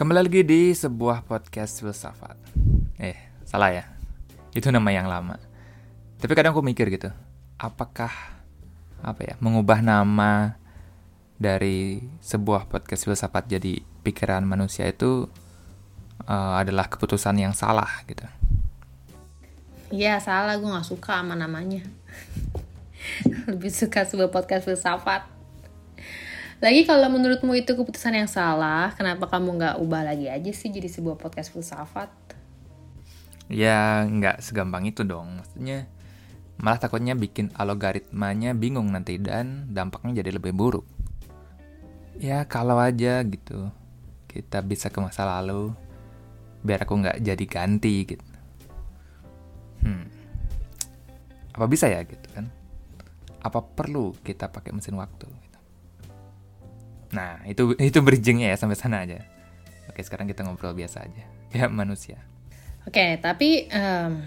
Kembali lagi di sebuah podcast filsafat. Eh, salah ya. Itu nama yang lama. Tapi kadang aku mikir gitu, apakah apa ya, mengubah nama dari sebuah podcast filsafat jadi pikiran manusia itu uh, adalah keputusan yang salah gitu. Iya salah, gue gak suka sama namanya. Lebih suka sebuah podcast filsafat. Lagi kalau menurutmu itu keputusan yang salah, kenapa kamu nggak ubah lagi aja sih jadi sebuah podcast filsafat? Ya nggak segampang itu dong, maksudnya malah takutnya bikin algoritmanya bingung nanti dan dampaknya jadi lebih buruk. Ya kalau aja gitu, kita bisa ke masa lalu, biar aku nggak jadi ganti gitu. Hmm, apa bisa ya gitu kan? Apa perlu kita pakai mesin waktu? Nah, itu itu bridgingnya ya sampai sana aja. Oke, sekarang kita ngobrol biasa aja. Ya, manusia. Oke, tapi um,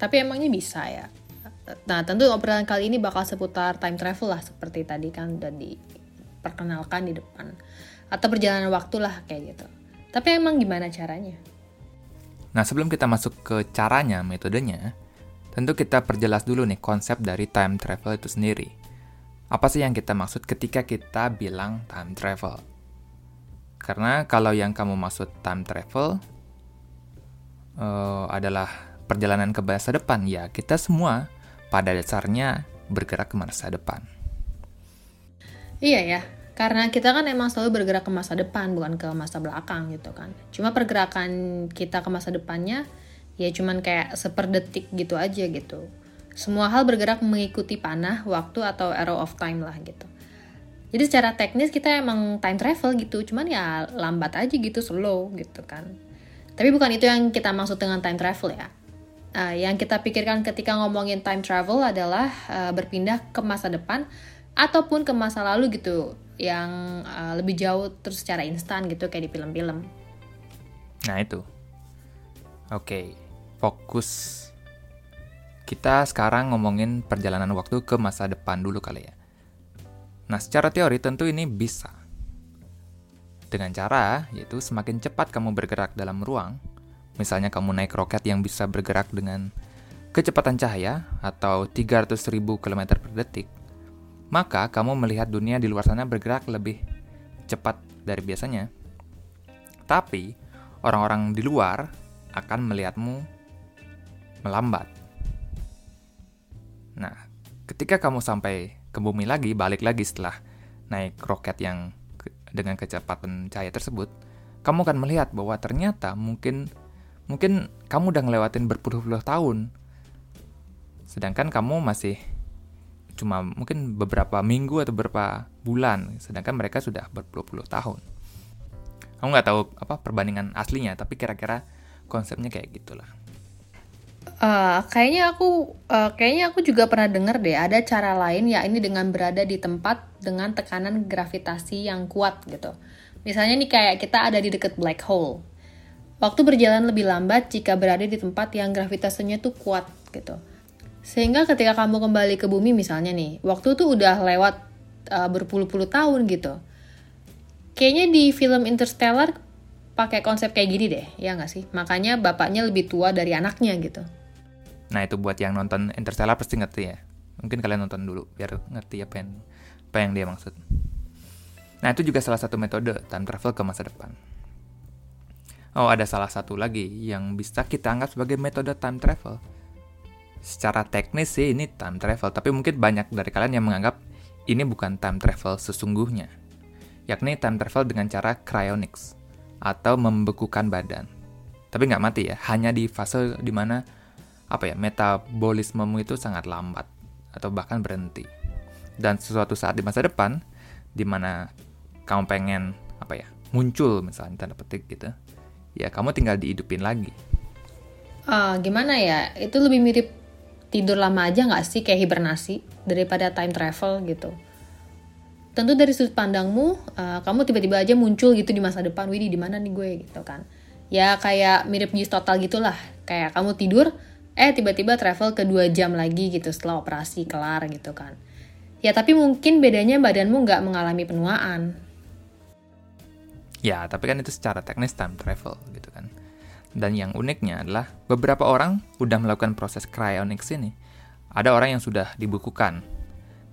tapi emangnya bisa ya? Nah, tentu obrolan kali ini bakal seputar time travel lah seperti tadi kan udah diperkenalkan di depan. Atau perjalanan waktu lah kayak gitu. Tapi emang gimana caranya? Nah, sebelum kita masuk ke caranya, metodenya, tentu kita perjelas dulu nih konsep dari time travel itu sendiri. Apa sih yang kita maksud ketika kita bilang time travel? Karena kalau yang kamu maksud time travel uh, adalah perjalanan ke masa depan, ya kita semua pada dasarnya bergerak ke masa depan. Iya ya, karena kita kan emang selalu bergerak ke masa depan, bukan ke masa belakang gitu kan. Cuma pergerakan kita ke masa depannya ya cuman kayak seperdetik gitu aja gitu. Semua hal bergerak mengikuti panah, waktu, atau arrow of time lah gitu. Jadi secara teknis kita emang time travel gitu, cuman ya lambat aja gitu, slow gitu kan. Tapi bukan itu yang kita maksud dengan time travel ya. Uh, yang kita pikirkan ketika ngomongin time travel adalah uh, berpindah ke masa depan ataupun ke masa lalu gitu, yang uh, lebih jauh terus secara instan gitu kayak di film-film. Nah itu. Oke, okay. fokus kita sekarang ngomongin perjalanan waktu ke masa depan dulu kali ya. Nah, secara teori tentu ini bisa. Dengan cara, yaitu semakin cepat kamu bergerak dalam ruang, misalnya kamu naik roket yang bisa bergerak dengan kecepatan cahaya atau 300.000 km per detik, maka kamu melihat dunia di luar sana bergerak lebih cepat dari biasanya. Tapi, orang-orang di luar akan melihatmu melambat. Ketika kamu sampai ke bumi lagi, balik lagi setelah naik roket yang ke, dengan kecepatan cahaya tersebut, kamu akan melihat bahwa ternyata mungkin mungkin kamu udah ngelewatin berpuluh-puluh tahun. Sedangkan kamu masih cuma mungkin beberapa minggu atau beberapa bulan, sedangkan mereka sudah berpuluh-puluh tahun. Kamu nggak tahu apa perbandingan aslinya, tapi kira-kira konsepnya kayak gitulah. Uh, kayaknya aku uh, kayaknya aku juga pernah dengar deh ada cara lain ya ini dengan berada di tempat dengan tekanan gravitasi yang kuat gitu. Misalnya nih kayak kita ada di dekat black hole. Waktu berjalan lebih lambat jika berada di tempat yang gravitasinya tuh kuat gitu. Sehingga ketika kamu kembali ke bumi misalnya nih, waktu tuh udah lewat uh, berpuluh-puluh tahun gitu. Kayaknya di film Interstellar pakai konsep kayak gini deh, ya nggak sih? Makanya bapaknya lebih tua dari anaknya gitu. Nah itu buat yang nonton Interstellar pasti ngerti ya. Mungkin kalian nonton dulu biar ngerti apa yang apa yang dia maksud. Nah itu juga salah satu metode time travel ke masa depan. Oh ada salah satu lagi yang bisa kita anggap sebagai metode time travel. Secara teknis sih ini time travel, tapi mungkin banyak dari kalian yang menganggap ini bukan time travel sesungguhnya. Yakni time travel dengan cara cryonics atau membekukan badan. Tapi nggak mati ya, hanya di fase di mana apa ya metabolismemu itu sangat lambat atau bahkan berhenti. Dan sesuatu saat di masa depan di mana kamu pengen apa ya muncul misalnya tanda petik gitu, ya kamu tinggal dihidupin lagi. Uh, gimana ya? Itu lebih mirip tidur lama aja nggak sih kayak hibernasi daripada time travel gitu. Tentu dari sudut pandangmu, uh, kamu tiba-tiba aja muncul gitu di masa depan, Widi di mana nih gue gitu kan? Ya kayak mirip news total gitulah. Kayak kamu tidur, eh tiba-tiba travel ke dua jam lagi gitu setelah operasi kelar gitu kan. Ya tapi mungkin bedanya badanmu nggak mengalami penuaan. Ya, tapi kan itu secara teknis time travel gitu kan. Dan yang uniknya adalah beberapa orang udah melakukan proses cryonics ini. Ada orang yang sudah dibukukan.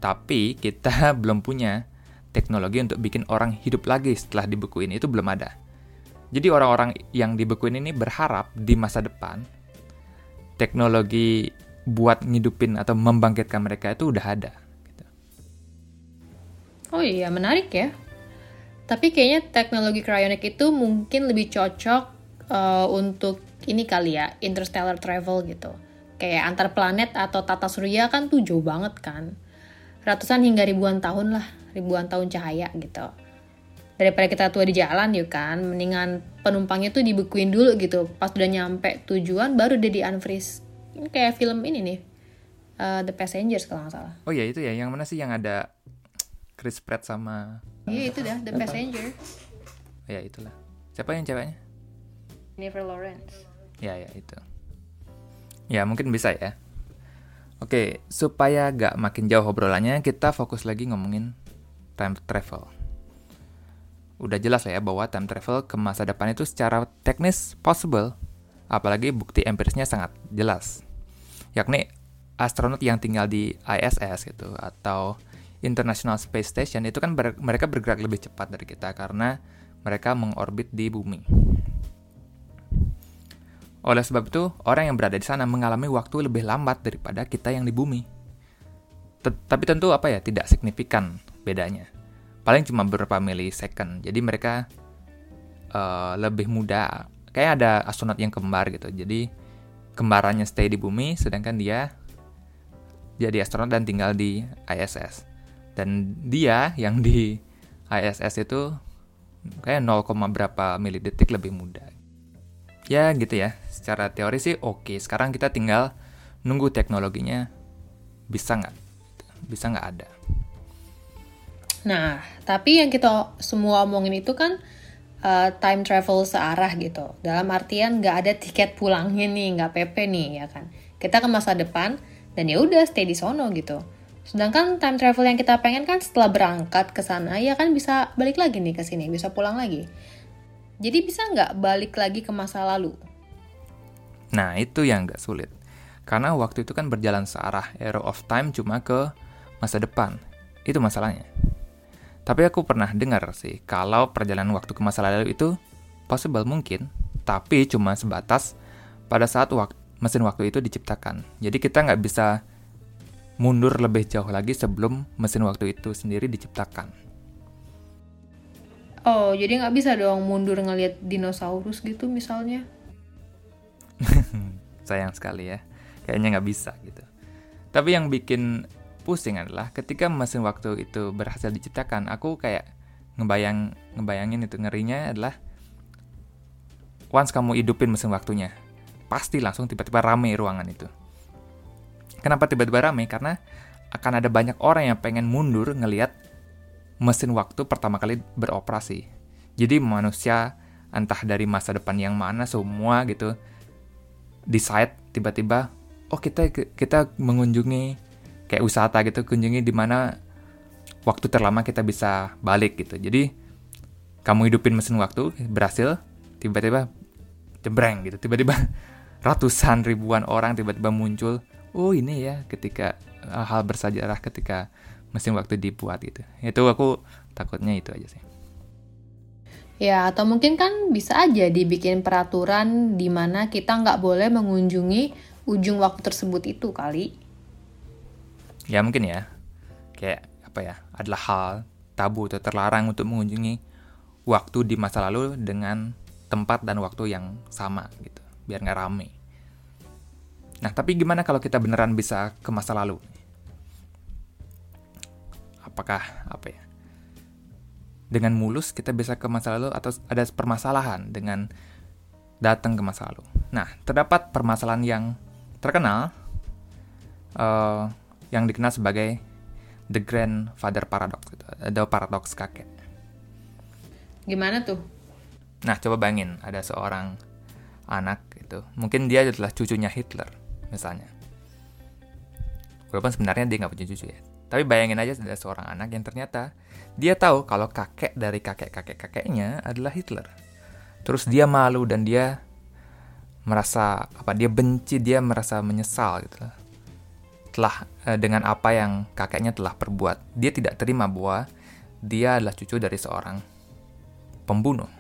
Tapi kita belum punya teknologi untuk bikin orang hidup lagi setelah dibukuin itu belum ada. Jadi orang-orang yang dibukuin ini berharap di masa depan teknologi buat ngidupin atau membangkitkan mereka itu udah ada. Gitu. Oh iya, menarik ya. Tapi kayaknya teknologi cryonic itu mungkin lebih cocok uh, untuk ini kali ya, interstellar travel gitu. Kayak antar planet atau tata surya kan tuh jauh banget kan. Ratusan hingga ribuan tahun lah, ribuan tahun cahaya gitu. Daripada kita tua di jalan yuk kan, mendingan penumpangnya tuh dibukuin dulu gitu. Pas udah nyampe tujuan baru dia di unfreeze ini kayak film ini nih uh, The Passengers kalau nggak salah. Oh ya itu ya yang mana sih yang ada Chris Pratt sama iya itu dah The Passenger. Ya itulah. Siapa yang ceweknya? Jennifer Lawrence. Ya ya itu. Ya mungkin bisa ya Oke, supaya gak makin jauh obrolannya, kita fokus lagi ngomongin time travel. Udah jelas ya bahwa time travel ke masa depan itu secara teknis possible, apalagi bukti empirisnya sangat jelas, yakni astronot yang tinggal di ISS gitu atau International Space Station itu kan ber mereka bergerak lebih cepat dari kita karena mereka mengorbit di bumi. Oleh sebab itu, orang yang berada di sana mengalami waktu lebih lambat daripada kita yang di bumi. Tapi tentu apa ya, tidak signifikan bedanya. Paling cuma beberapa milisecond. Jadi mereka uh, lebih muda kayak ada astronot yang kembar gitu. Jadi kembarannya stay di bumi, sedangkan dia jadi astronot dan tinggal di ISS. Dan dia yang di ISS itu kayak 0, berapa milidetik lebih muda. Ya gitu ya, secara teori sih oke. Sekarang kita tinggal nunggu teknologinya bisa nggak, bisa nggak ada. Nah, tapi yang kita semua omongin itu kan uh, time travel searah gitu. Dalam artian nggak ada tiket pulangnya nih, nggak PP nih ya kan. Kita ke masa depan dan ya udah stay di sono gitu. Sedangkan time travel yang kita pengen kan setelah berangkat ke sana ya kan bisa balik lagi nih ke sini, bisa pulang lagi. Jadi bisa nggak balik lagi ke masa lalu? Nah itu yang nggak sulit. Karena waktu itu kan berjalan searah, arrow of time cuma ke masa depan. Itu masalahnya. Tapi aku pernah dengar sih, kalau perjalanan waktu ke masa lalu itu possible mungkin, tapi cuma sebatas pada saat waktu, mesin waktu itu diciptakan. Jadi kita nggak bisa mundur lebih jauh lagi sebelum mesin waktu itu sendiri diciptakan. Oh, jadi nggak bisa dong mundur ngelihat dinosaurus gitu misalnya? Sayang sekali ya, kayaknya nggak bisa gitu. Tapi yang bikin pusing adalah ketika mesin waktu itu berhasil diciptakan, aku kayak ngebayang ngebayangin itu ngerinya adalah once kamu hidupin mesin waktunya, pasti langsung tiba-tiba rame ruangan itu. Kenapa tiba-tiba rame? Karena akan ada banyak orang yang pengen mundur ngelihat mesin waktu pertama kali beroperasi. Jadi manusia entah dari masa depan yang mana semua gitu decide tiba-tiba oh kita kita mengunjungi kayak wisata gitu kunjungi di mana waktu terlama kita bisa balik gitu. Jadi kamu hidupin mesin waktu berhasil tiba-tiba jebreng gitu. Tiba-tiba ratusan ribuan orang tiba-tiba muncul. Oh ini ya ketika uh, hal bersejarah ketika mesin waktu dibuat gitu. Itu aku takutnya itu aja sih Ya, atau mungkin kan bisa aja dibikin peraturan di mana kita nggak boleh mengunjungi ujung waktu tersebut itu kali. Ya mungkin ya. Kayak apa ya adalah hal tabu atau terlarang untuk mengunjungi waktu di masa lalu dengan tempat dan waktu yang sama gitu biar nggak rame. Nah tapi gimana kalau kita beneran bisa ke masa lalu? Apakah apa ya dengan mulus kita bisa ke masa lalu atau ada permasalahan dengan datang ke masa lalu nah terdapat permasalahan yang terkenal uh, yang dikenal sebagai the grandfather paradox gitu, atau paradoks kakek. Gimana tuh? Nah, coba bayangin ada seorang anak itu, mungkin dia adalah cucunya Hitler misalnya. Walaupun sebenarnya dia nggak punya cucu ya. Tapi bayangin aja ada seorang anak yang ternyata dia tahu kalau kakek dari kakek-kakek-kakeknya adalah Hitler. Terus dia malu dan dia merasa apa dia benci, dia merasa menyesal gitu. Telah eh, dengan apa yang kakeknya telah perbuat. Dia tidak terima bahwa dia adalah cucu dari seorang pembunuh.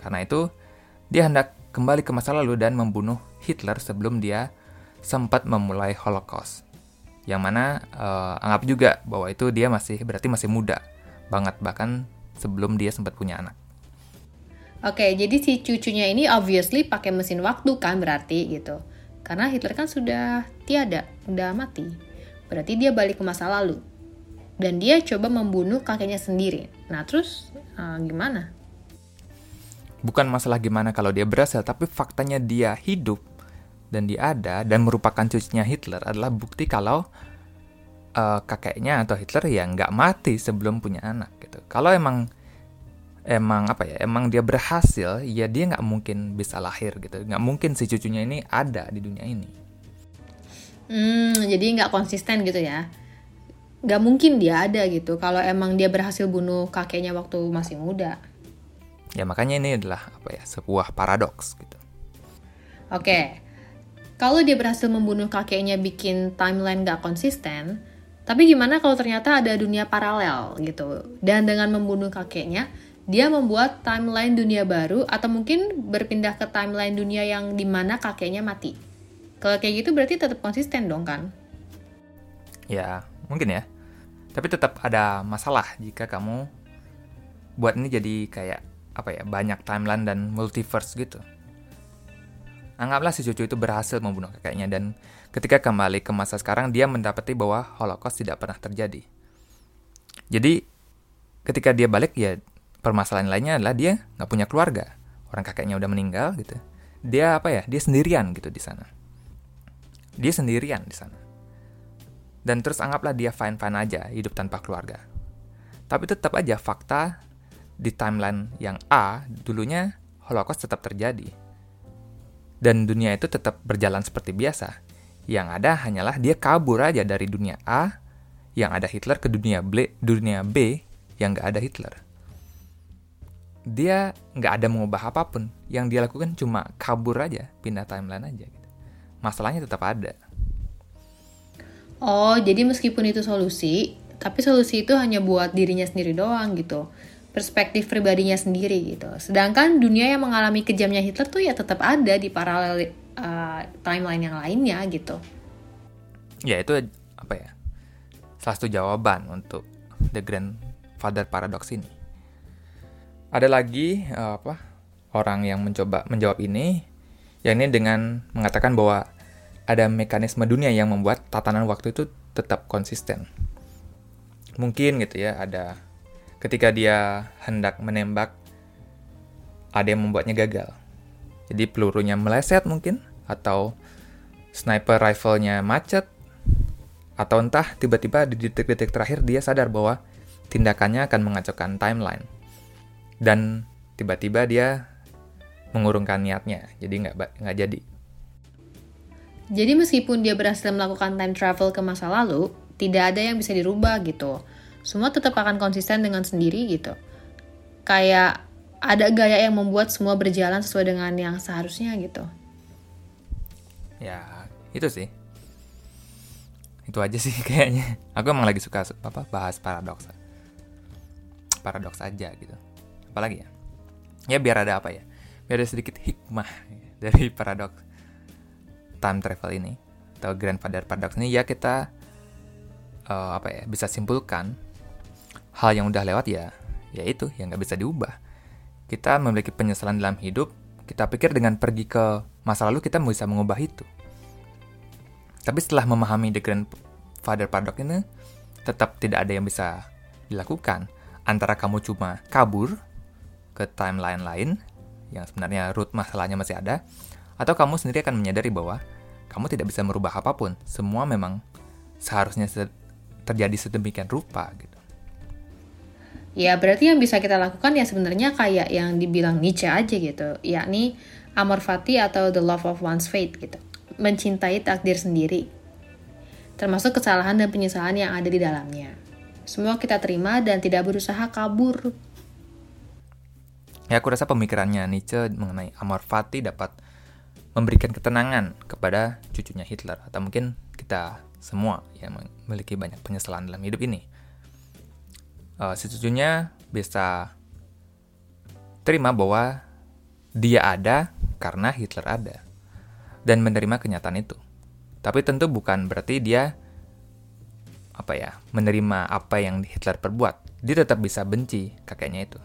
Karena itu dia hendak kembali ke masa lalu dan membunuh Hitler sebelum dia sempat memulai Holocaust yang mana uh, anggap juga bahwa itu dia masih berarti masih muda banget bahkan sebelum dia sempat punya anak. Oke, jadi si cucunya ini obviously pakai mesin waktu kan berarti gitu. Karena Hitler kan sudah tiada, udah mati. Berarti dia balik ke masa lalu. Dan dia coba membunuh kakeknya sendiri. Nah, terus uh, gimana? Bukan masalah gimana kalau dia berhasil, tapi faktanya dia hidup dan dia ada dan merupakan cucunya Hitler adalah bukti kalau uh, kakeknya atau Hitler ya nggak mati sebelum punya anak gitu. Kalau emang emang apa ya emang dia berhasil ya dia nggak mungkin bisa lahir gitu. Nggak mungkin si cucunya ini ada di dunia ini. Hmm jadi nggak konsisten gitu ya. Nggak mungkin dia ada gitu. Kalau emang dia berhasil bunuh kakeknya waktu masih muda. Ya makanya ini adalah apa ya sebuah paradoks gitu. Oke kalau dia berhasil membunuh kakeknya bikin timeline gak konsisten, tapi gimana kalau ternyata ada dunia paralel gitu? Dan dengan membunuh kakeknya, dia membuat timeline dunia baru atau mungkin berpindah ke timeline dunia yang di mana kakeknya mati. Kalau kayak gitu berarti tetap konsisten dong kan? Ya, mungkin ya. Tapi tetap ada masalah jika kamu buat ini jadi kayak apa ya banyak timeline dan multiverse gitu. Anggaplah si cucu itu berhasil membunuh kakeknya dan ketika kembali ke masa sekarang dia mendapati bahwa Holocaust tidak pernah terjadi. Jadi ketika dia balik ya permasalahan lainnya adalah dia nggak punya keluarga. Orang kakeknya udah meninggal gitu. Dia apa ya? Dia sendirian gitu di sana. Dia sendirian di sana. Dan terus anggaplah dia fine-fine aja hidup tanpa keluarga. Tapi tetap aja fakta di timeline yang A dulunya Holocaust tetap terjadi dan dunia itu tetap berjalan seperti biasa. Yang ada hanyalah dia kabur aja dari dunia A, yang ada Hitler ke dunia B, dunia B yang nggak ada Hitler. Dia nggak ada mengubah apa pun. Yang dia lakukan cuma kabur aja, pindah timeline aja. Gitu. Masalahnya tetap ada. Oh, jadi meskipun itu solusi, tapi solusi itu hanya buat dirinya sendiri doang gitu perspektif pribadinya sendiri gitu. Sedangkan dunia yang mengalami kejamnya Hitler tuh ya tetap ada di paralel uh, timeline yang lainnya gitu. Ya itu apa ya? Salah satu jawaban untuk the grandfather paradox ini. Ada lagi uh, apa? Orang yang mencoba menjawab ini, yakni dengan mengatakan bahwa ada mekanisme dunia yang membuat tatanan waktu itu tetap konsisten. Mungkin gitu ya, ada ketika dia hendak menembak ada yang membuatnya gagal. Jadi pelurunya meleset mungkin atau sniper rifle-nya macet atau entah tiba-tiba di detik-detik terakhir dia sadar bahwa tindakannya akan mengacaukan timeline. Dan tiba-tiba dia mengurungkan niatnya jadi nggak nggak jadi. Jadi meskipun dia berhasil melakukan time travel ke masa lalu tidak ada yang bisa dirubah gitu semua tetap akan konsisten dengan sendiri gitu. Kayak ada gaya yang membuat semua berjalan sesuai dengan yang seharusnya gitu. Ya, itu sih. Itu aja sih kayaknya. Aku emang lagi suka apa bahas paradoks. Paradoks aja gitu. Apalagi ya? Ya biar ada apa ya? Biar ada sedikit hikmah dari paradoks time travel ini atau grandfather paradox ini ya kita uh, apa ya bisa simpulkan hal yang udah lewat ya, ya itu yang nggak bisa diubah. Kita memiliki penyesalan dalam hidup, kita pikir dengan pergi ke masa lalu kita bisa mengubah itu. Tapi setelah memahami The Grandfather Paradox ini, tetap tidak ada yang bisa dilakukan. Antara kamu cuma kabur ke timeline lain, yang sebenarnya root masalahnya masih ada, atau kamu sendiri akan menyadari bahwa kamu tidak bisa merubah apa pun. Semua memang seharusnya terjadi sedemikian rupa gitu. Ya berarti yang bisa kita lakukan ya sebenarnya kayak yang dibilang Nietzsche aja gitu, yakni amor fati atau the love of one's fate gitu, mencintai takdir sendiri. termasuk kesalahan dan penyesalan yang ada di dalamnya. Semua kita terima dan tidak berusaha kabur. Ya, aku rasa pemikirannya Nietzsche mengenai amor fati dapat memberikan ketenangan kepada cucunya Hitler atau mungkin kita semua yang memiliki banyak penyesalan dalam hidup ini. Uh, si cucunya bisa terima bahwa dia ada karena Hitler ada dan menerima kenyataan itu. Tapi tentu bukan berarti dia apa ya menerima apa yang Hitler perbuat. Dia tetap bisa benci kakeknya itu.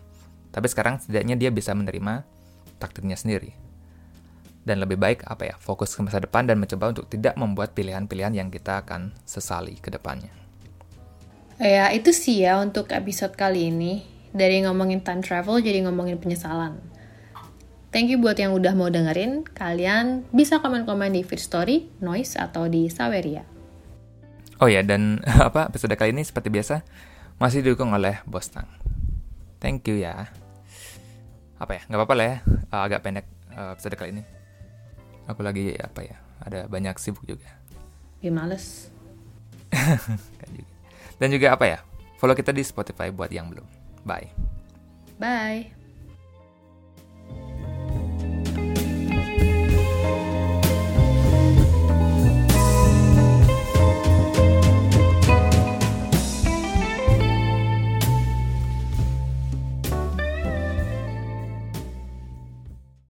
Tapi sekarang setidaknya dia bisa menerima takdirnya sendiri. Dan lebih baik apa ya fokus ke masa depan dan mencoba untuk tidak membuat pilihan-pilihan yang kita akan sesali ke depannya. Ya itu sih ya untuk episode kali ini dari ngomongin time travel jadi ngomongin penyesalan. Thank you buat yang udah mau dengerin. Kalian bisa komen-komen di feed story, noise, atau di Saweria. Oh ya, dan apa episode kali ini seperti biasa masih didukung oleh Bos Tang. Thank you ya. Apa ya, nggak apa-apa lah ya, uh, agak pendek uh, episode kali ini. Aku lagi apa ya, ada banyak sibuk juga. Ya males. Dan juga apa ya, follow kita di Spotify buat yang belum. Bye. Bye.